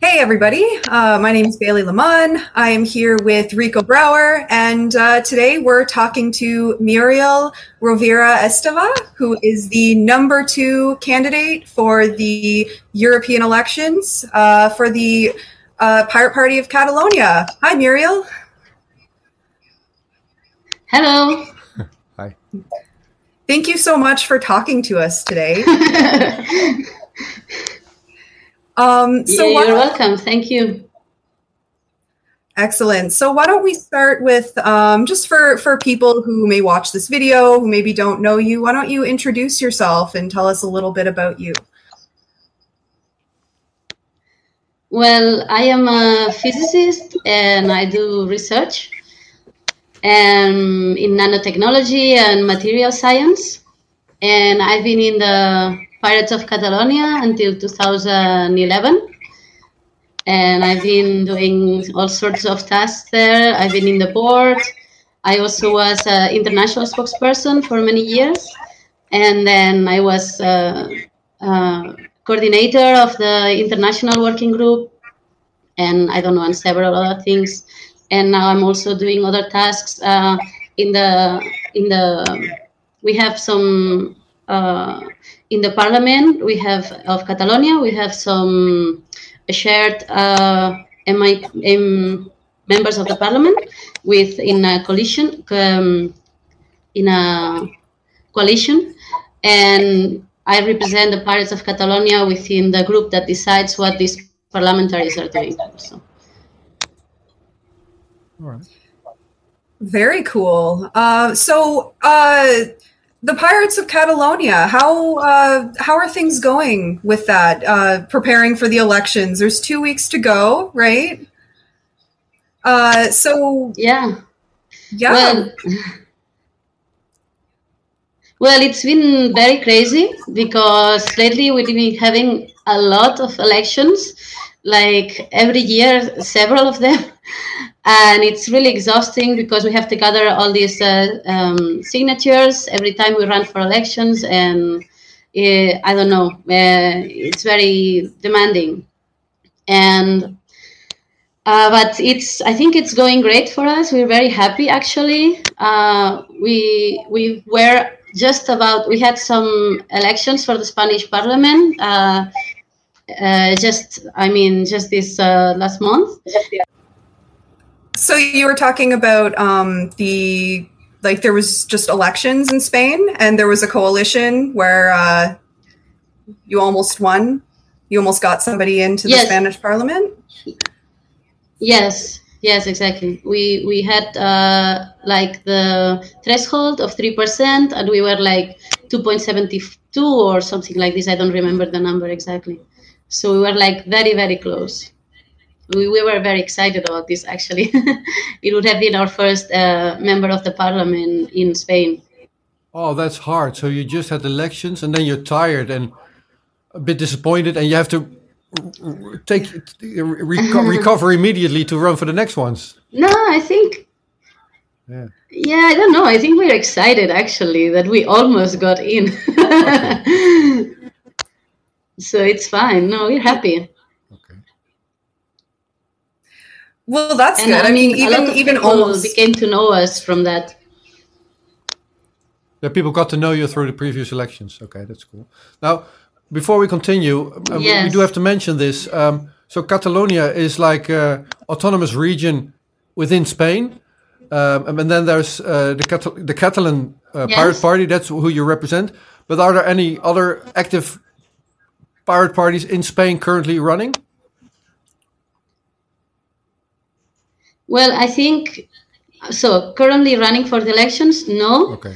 Hey, everybody. Uh, my name is Bailey Lamon. I am here with Rico Brower, and uh, today we're talking to Muriel Rovira Esteva, who is the number two candidate for the European elections uh, for the uh, Pirate Party of Catalonia. Hi, Muriel. Hello. Hi. Thank you so much for talking to us today. Um, so yeah, you're welcome. Thank you. Excellent. So why don't we start with um, just for for people who may watch this video who maybe don't know you, why don't you introduce yourself and tell us a little bit about you? Well, I am a physicist and I do research um, in nanotechnology and material science. And I've been in the Pirates of Catalonia until 2011. And I've been doing all sorts of tasks there. I've been in the board. I also was an international spokesperson for many years. And then I was uh, uh, coordinator of the international working group. And I don't know, and several other things. And now I'm also doing other tasks uh, in the in the. We have some in the parliament we have of Catalonia we have some shared uh, MI, um, members of the parliament with in a coalition um, in a coalition and I represent the Pirates of Catalonia within the group that decides what these parliamentaries are doing. So. All right. Very cool. Uh, so, uh, the Pirates of Catalonia. How uh, how are things going with that? Uh, preparing for the elections. There's two weeks to go, right? Uh, so yeah, yeah. Well, well, it's been very crazy because lately we've been having a lot of elections, like every year, several of them. And it's really exhausting because we have to gather all these uh, um, signatures every time we run for elections and uh, i don't know uh, it's very demanding. And uh, but it's i think it's going great for us. We're very happy actually. Uh, we we were just about we had some elections for the spanish parliament uh, just i mean just this last month so you were talking about um, the like there was just elections in Spain, and there was a coalition where uh, you almost won. You almost got somebody into the yes. Spanish Parliament. Yes, yes, exactly. We we had uh, like the threshold of three percent, and we were like two point seventy two or something like this. I don't remember the number exactly. So we were like very very close we, we were very excited about this actually. it would have been our first uh, member of the parliament in Spain. Oh, that's hard. So you just had elections and then you're tired and a bit disappointed and you have to take reco recover immediately to run for the next ones. No, I think yeah. yeah, I don't know. I think we're excited actually that we almost got in. so it's fine. No, we're happy. Okay. Well, that's and good. I mean, even even almost became to know us from that. Yeah, people got to know you through the previous elections. Okay, that's cool. Now, before we continue, uh, yes. we do have to mention this. Um, so, Catalonia is like an autonomous region within Spain, um, and then there's uh, the, Catal- the Catalan uh, yes. Pirate Party. That's who you represent. But are there any other active pirate parties in Spain currently running? Well, I think so. Currently running for the elections, no. Okay.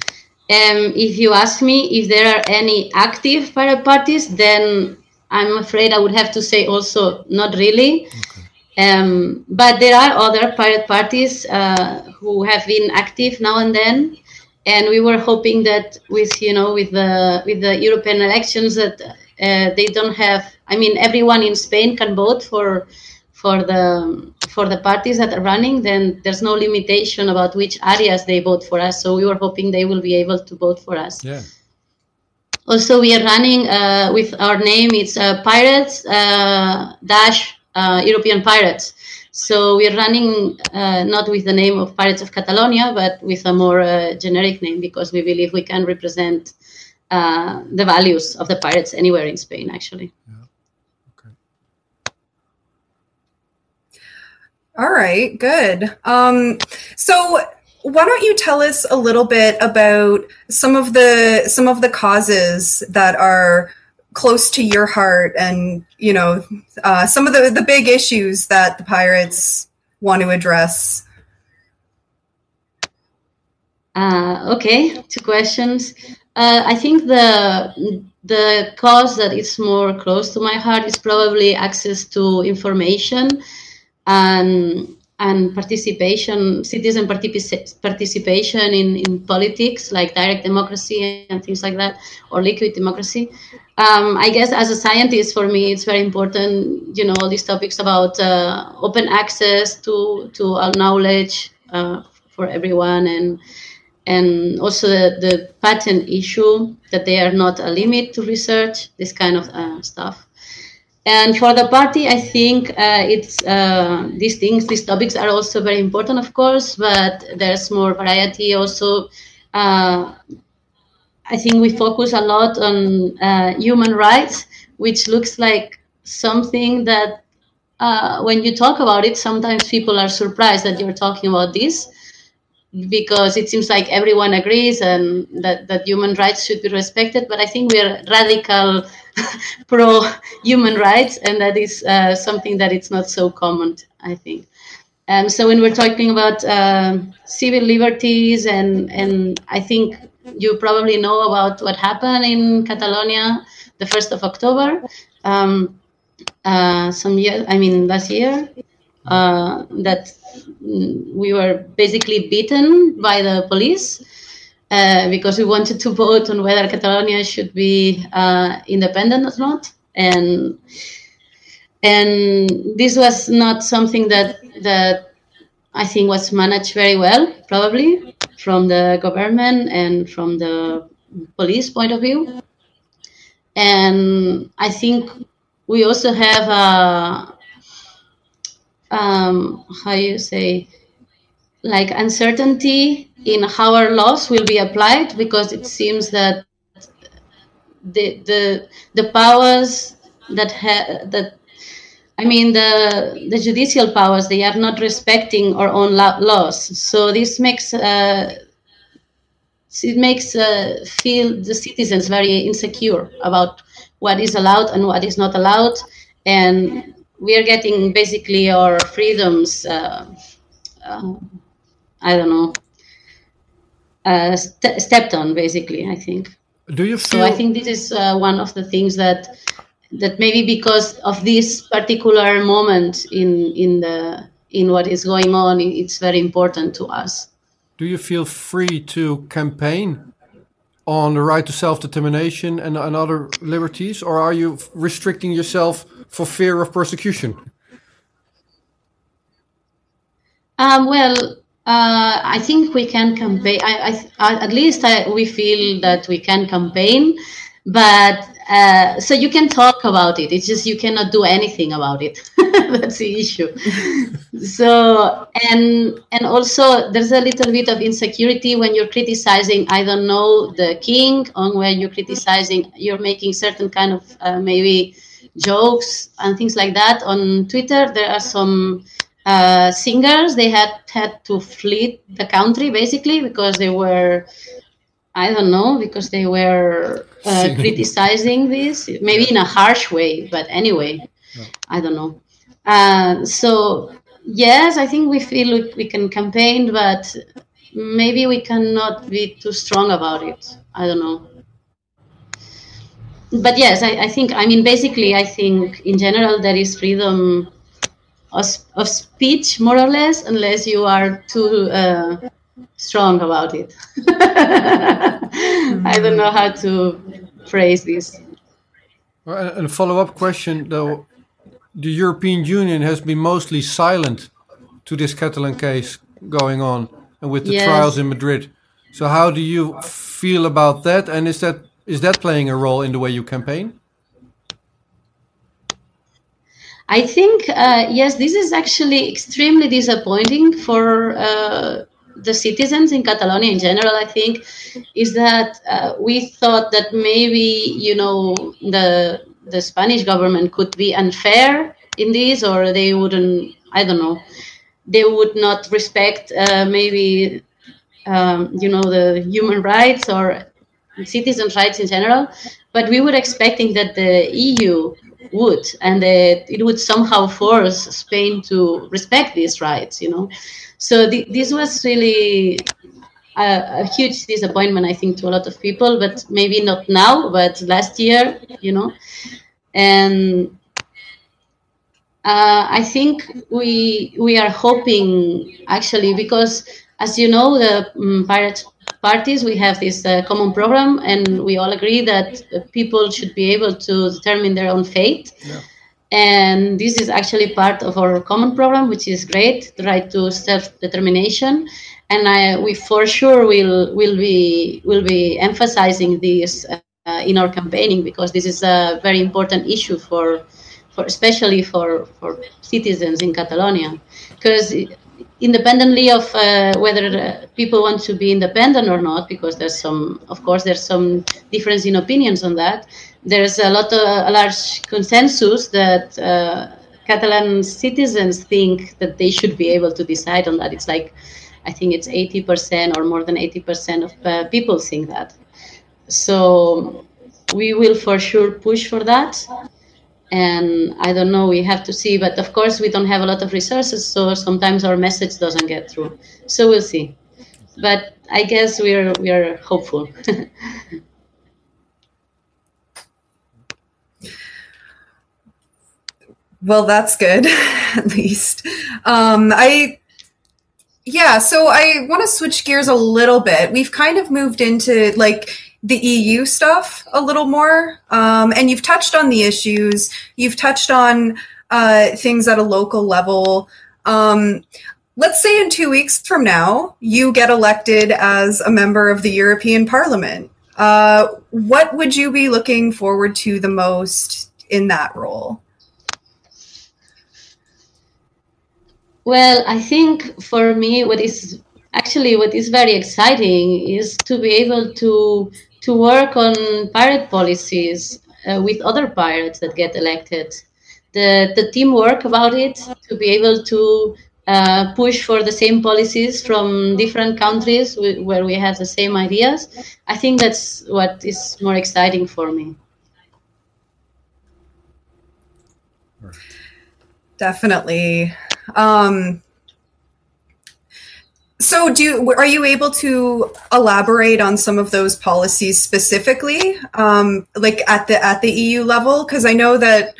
Um, if you ask me if there are any active pirate parties, then I'm afraid I would have to say also not really. Okay. Um, but there are other pirate parties uh, who have been active now and then, and we were hoping that with you know with the with the European elections that they don't have. I mean, everyone in Spain can vote for for the for the parties that are running, then there's no limitation about which areas they vote for us. So we were hoping they will be able to vote for us. Yeah. Also, we are running uh, with our name. It's uh, Pirates uh, Dash uh, European Pirates. So we're running uh, not with the name of Pirates of Catalonia, but with a more uh, generic name because we believe we can represent uh, the values of the pirates anywhere in Spain, actually. Yeah. Okay. All right, good. Um, so why don't you tell us a little bit about some of the some of the causes that are close to your heart and you know uh, some of the the big issues that the pirates want to address uh, okay two questions uh, i think the the cause that is more close to my heart is probably access to information and and participation, citizen participation in, in politics, like direct democracy and things like that, or liquid democracy. Um, I guess as a scientist, for me, it's very important, you know, all these topics about uh, open access to, to knowledge uh, for everyone and and also the, the patent issue that they are not a limit to research, this kind of uh, stuff. And for the party, I think uh, it's uh, these things, these topics are also very important, of course, but there's more variety. Also, uh, I think we focus a lot on uh, human rights, which looks like something that uh, when you talk about it, sometimes people are surprised that you're talking about this because it seems like everyone agrees and that, that human rights should be respected. But I think we're radical pro human rights, and that is uh, something that it's not so common, I think. Um, so when we're talking about uh, civil liberties, and and I think you probably know about what happened in Catalonia the first of October. Um, uh, some year, I mean, last year, uh, that we were basically beaten by the police uh, because we wanted to vote on whether Catalonia should be uh, independent or not, and and this was not something that that I think was managed very well, probably from the government and from the police point of view. And I think we also have a um, how you say like uncertainty in how our laws will be applied because it seems that the the the powers that ha- that I mean the the judicial powers they are not respecting our own la- laws. So this makes uh, it makes uh, feel the citizens very insecure about what is allowed and what is not allowed. And we are getting basically our freedoms. Uh, uh, I don't know. Uh, st- stepped on, basically. I think. Do you feel? So I think this is uh, one of the things that that maybe because of this particular moment in in the in what is going on, it's very important to us. Do you feel free to campaign on the right to self determination and, and other liberties, or are you restricting yourself for fear of persecution? Um, well, uh, I think we can campaign. I, I, at least I, we feel that we can campaign, but uh, so you can talk about it. It's just you cannot do anything about it. That's the issue. so and and also there's a little bit of insecurity when you're criticizing. I don't know the king, on where you're criticizing. You're making certain kind of uh, maybe jokes and things like that on Twitter. There are some uh, singers they had had to flee the country basically because they were I don't know because they were uh, criticizing this maybe in a harsh way, but anyway. I don't know. Uh, so yes, I think we feel we, we can campaign, but maybe we cannot be too strong about it. I don't know but yes, I, I, think, I mean, basically, I think in general there is freedom of, of speech, more or less, unless you are too uh, strong about it. I don't know how to phrase this. And a follow up question though the European Union has been mostly silent to this Catalan case going on and with the yes. trials in Madrid. So, how do you feel about that? And is that is that playing a role in the way you campaign? I think uh, yes, this is actually extremely disappointing for uh, the citizens in Catalonia in general. I think is that uh, we thought that maybe you know the the Spanish government could be unfair in this, or they wouldn't. I don't know. They would not respect uh, maybe um, you know the human rights or citizens' rights in general. But we were expecting that the EU would, and that it would somehow force Spain to respect these rights. You know, so th- this was really a, a, huge disappointment, I think, to a lot of people. But maybe not now, but last year, you know, and. Uh, I think we we are hoping actually because as you know the um, pirate parties, we have this uh, common program, and we all agree that people should be able to determine their own fate. Yeah. And this is actually part of our common program, which is great, the right to self-determination. And I, we for sure will will be will be emphasizing this uh, in our campaigning because this is a very important issue for, for especially for for citizens in Catalonia, because independently of uh, whether uh, people want to be independent or not, because there's some, of course, there's some difference in opinions on that. There's a lot of a large consensus that uh, Catalan citizens think that they should be able to decide on that. It's like, I think it's 80% or more than 80% of uh, people think that. So we will for sure push for that and i don't know we have to see but of course we don't have a lot of resources so sometimes our message doesn't get through. So we'll see. But i guess we're we're hopeful. Well that's good at least. Um, i yeah so i want to switch gears a little bit. We've kind of moved into like the EU stuff a little more. Um, and you've touched on the issues, you've touched on uh, things at a local level. Um, let's say in two weeks from now, you get elected as a member of the European Parliament. Uh, what would you be looking forward to the most in that role? Well, I think for me, what is actually what is very exciting is to be able to to work on pirate policies uh, with other pirates that get elected. The, the teamwork about it to be able to uh, push for the same policies from different countries where we have the same ideas. I think that's what is more exciting for me. Definitely. Um, so, do are you able to elaborate on some of those policies specifically, um, like at the at the EU level? Because I know that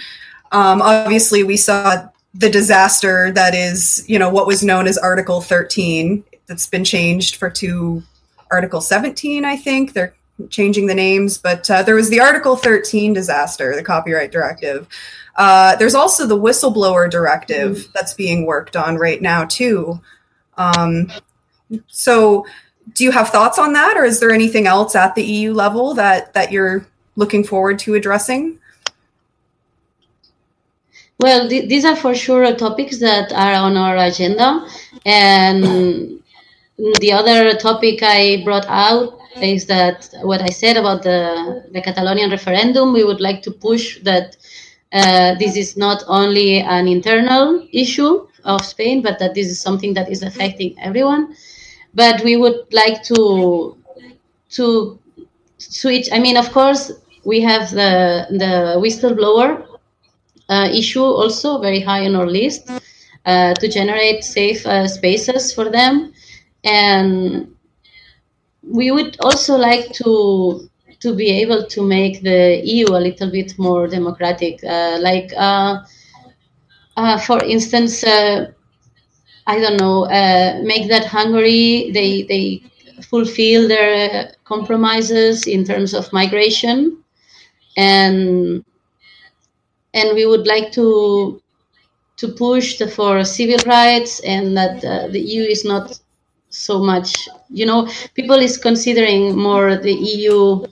um, obviously we saw the disaster that is, you know, what was known as Article 13. That's been changed for to Article 17. I think they're changing the names, but uh, there was the Article 13 disaster, the copyright directive. Uh, there's also the whistleblower directive mm-hmm. that's being worked on right now too. Um, so, do you have thoughts on that, or is there anything else at the EU level that that you're looking forward to addressing? Well, th- these are for sure topics that are on our agenda, and the other topic I brought out is that what I said about the the Catalonian referendum. We would like to push that uh, this is not only an internal issue of Spain, but that this is something that is affecting everyone but we would like to to switch. I mean, of course, we have the the whistleblower uh, issue also very high on our list uh, to generate safe uh, spaces for them, and we would also like to to be able to make the EU a little bit more democratic, uh, like. Uh, uh, for instance, I don't know, uh, make that Hungary they they fulfill their compromises in terms of migration, and and we would like to to push the, for civil rights and that uh, the EU is not so much. You know, people is considering more the EU.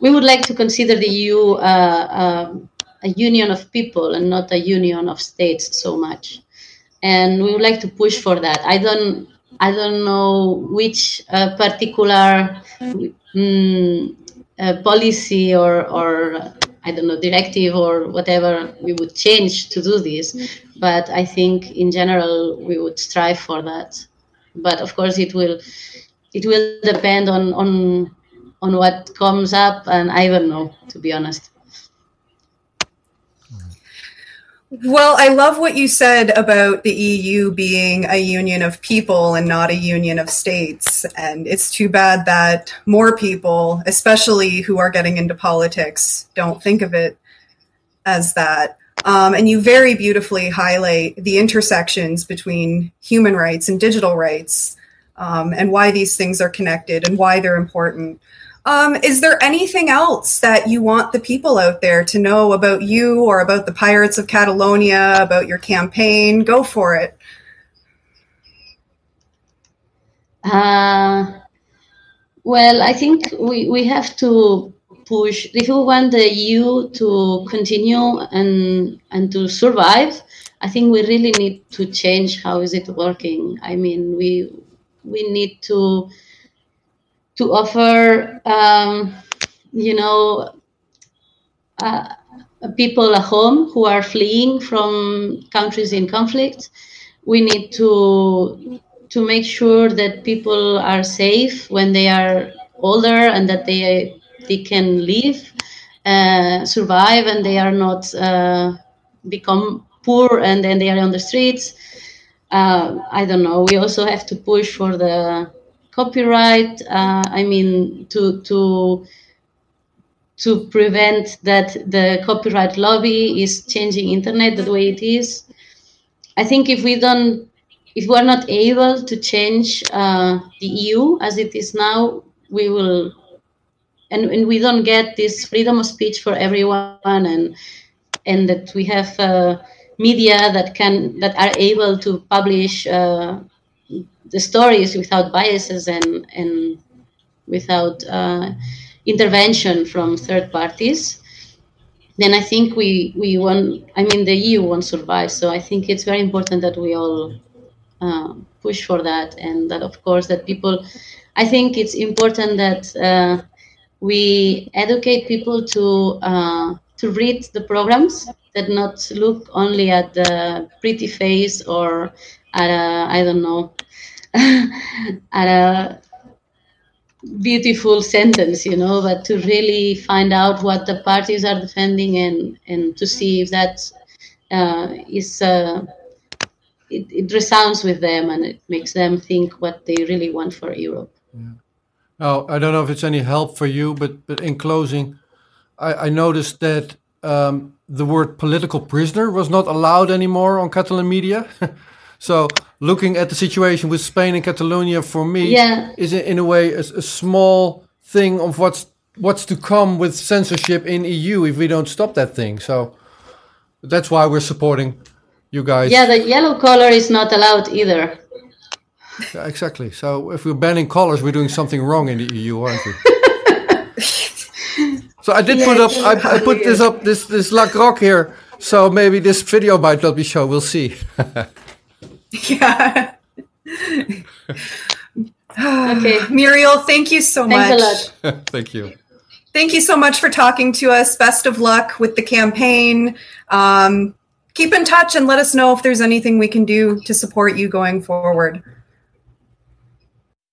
We would like to consider the EU uh, um, a union of people and not a union of states so much. And we would like to push for that. I don't I don't know which uh, particular um, uh, policy or, or I don't know directive or whatever we would change to do this, but I think in general we would strive for that. But of course, it will it will depend on on on what comes up, and I don't know to be honest. Well, I love what you said about the EU being a union of people and not a union of states. And it's too bad that more people, especially who are getting into politics, don't think of it as that. Um, and you very beautifully highlight the intersections between human rights and digital rights um, and why these things are connected and why they're important. Um, is there anything else that you want the people out there to know about you or about the Pirates of Catalonia, about your campaign? Go for it. Uh, well, I think we, we have to push, if we want the EU to continue and, and to survive, I think we really need to change how is it working. I mean, we, we need to to offer, um, you know, uh, people a home who are fleeing from countries in conflict. We need to to make sure that people are safe when they are older and that they they can live, uh, survive, and they are not uh, become poor and then they are on the streets. Uh, I don't know. We also have to push for the copyright. Uh, I mean, to to to prevent that the copyright lobby is changing internet the way it is. I think if we don't, if we're not able to change uh, the EU as it is now, we will, and, and we don't get this freedom of speech for everyone, and and that we have uh, media that can that are able to publish uh, the stories without biases and and without uh, intervention from third parties, then I think we we won't. I mean, the EU won't survive. So I think it's very important that we all uh, push for that, and that of course that people. I think it's important that uh, we educate people to uh, to read the programs, that not look only at the pretty face or at a I don't know at a beautiful sentence, you know, but to really find out what the parties are defending and, and to see if that uh, is uh, it, it, resounds with them and it makes them think what they really want for Europe. Yeah. Now, I don't know if it's any help for you, but, but in closing, I, I noticed that um, the word political prisoner was not allowed anymore on Catalan media. So looking at the situation with Spain and Catalonia for me yeah. is in a way a, a, small thing of what's what's to come with censorship in EU if we don't stop that thing. So that's why we're supporting you guys. Yeah, the yellow color is not allowed either. Yeah, exactly. So if we're banning colors, we're doing something wrong in the EU, aren't we? so I did yeah, put up. I, I, put this up. This this llaç groc here. So maybe this video might not be shown. We'll see. Yeah. okay. Muriel, thank you so Thanks much. thank you. Thank you so much for talking to us. Best of luck with the campaign. Um, keep in touch and let us know if there's anything we can do to support you going forward.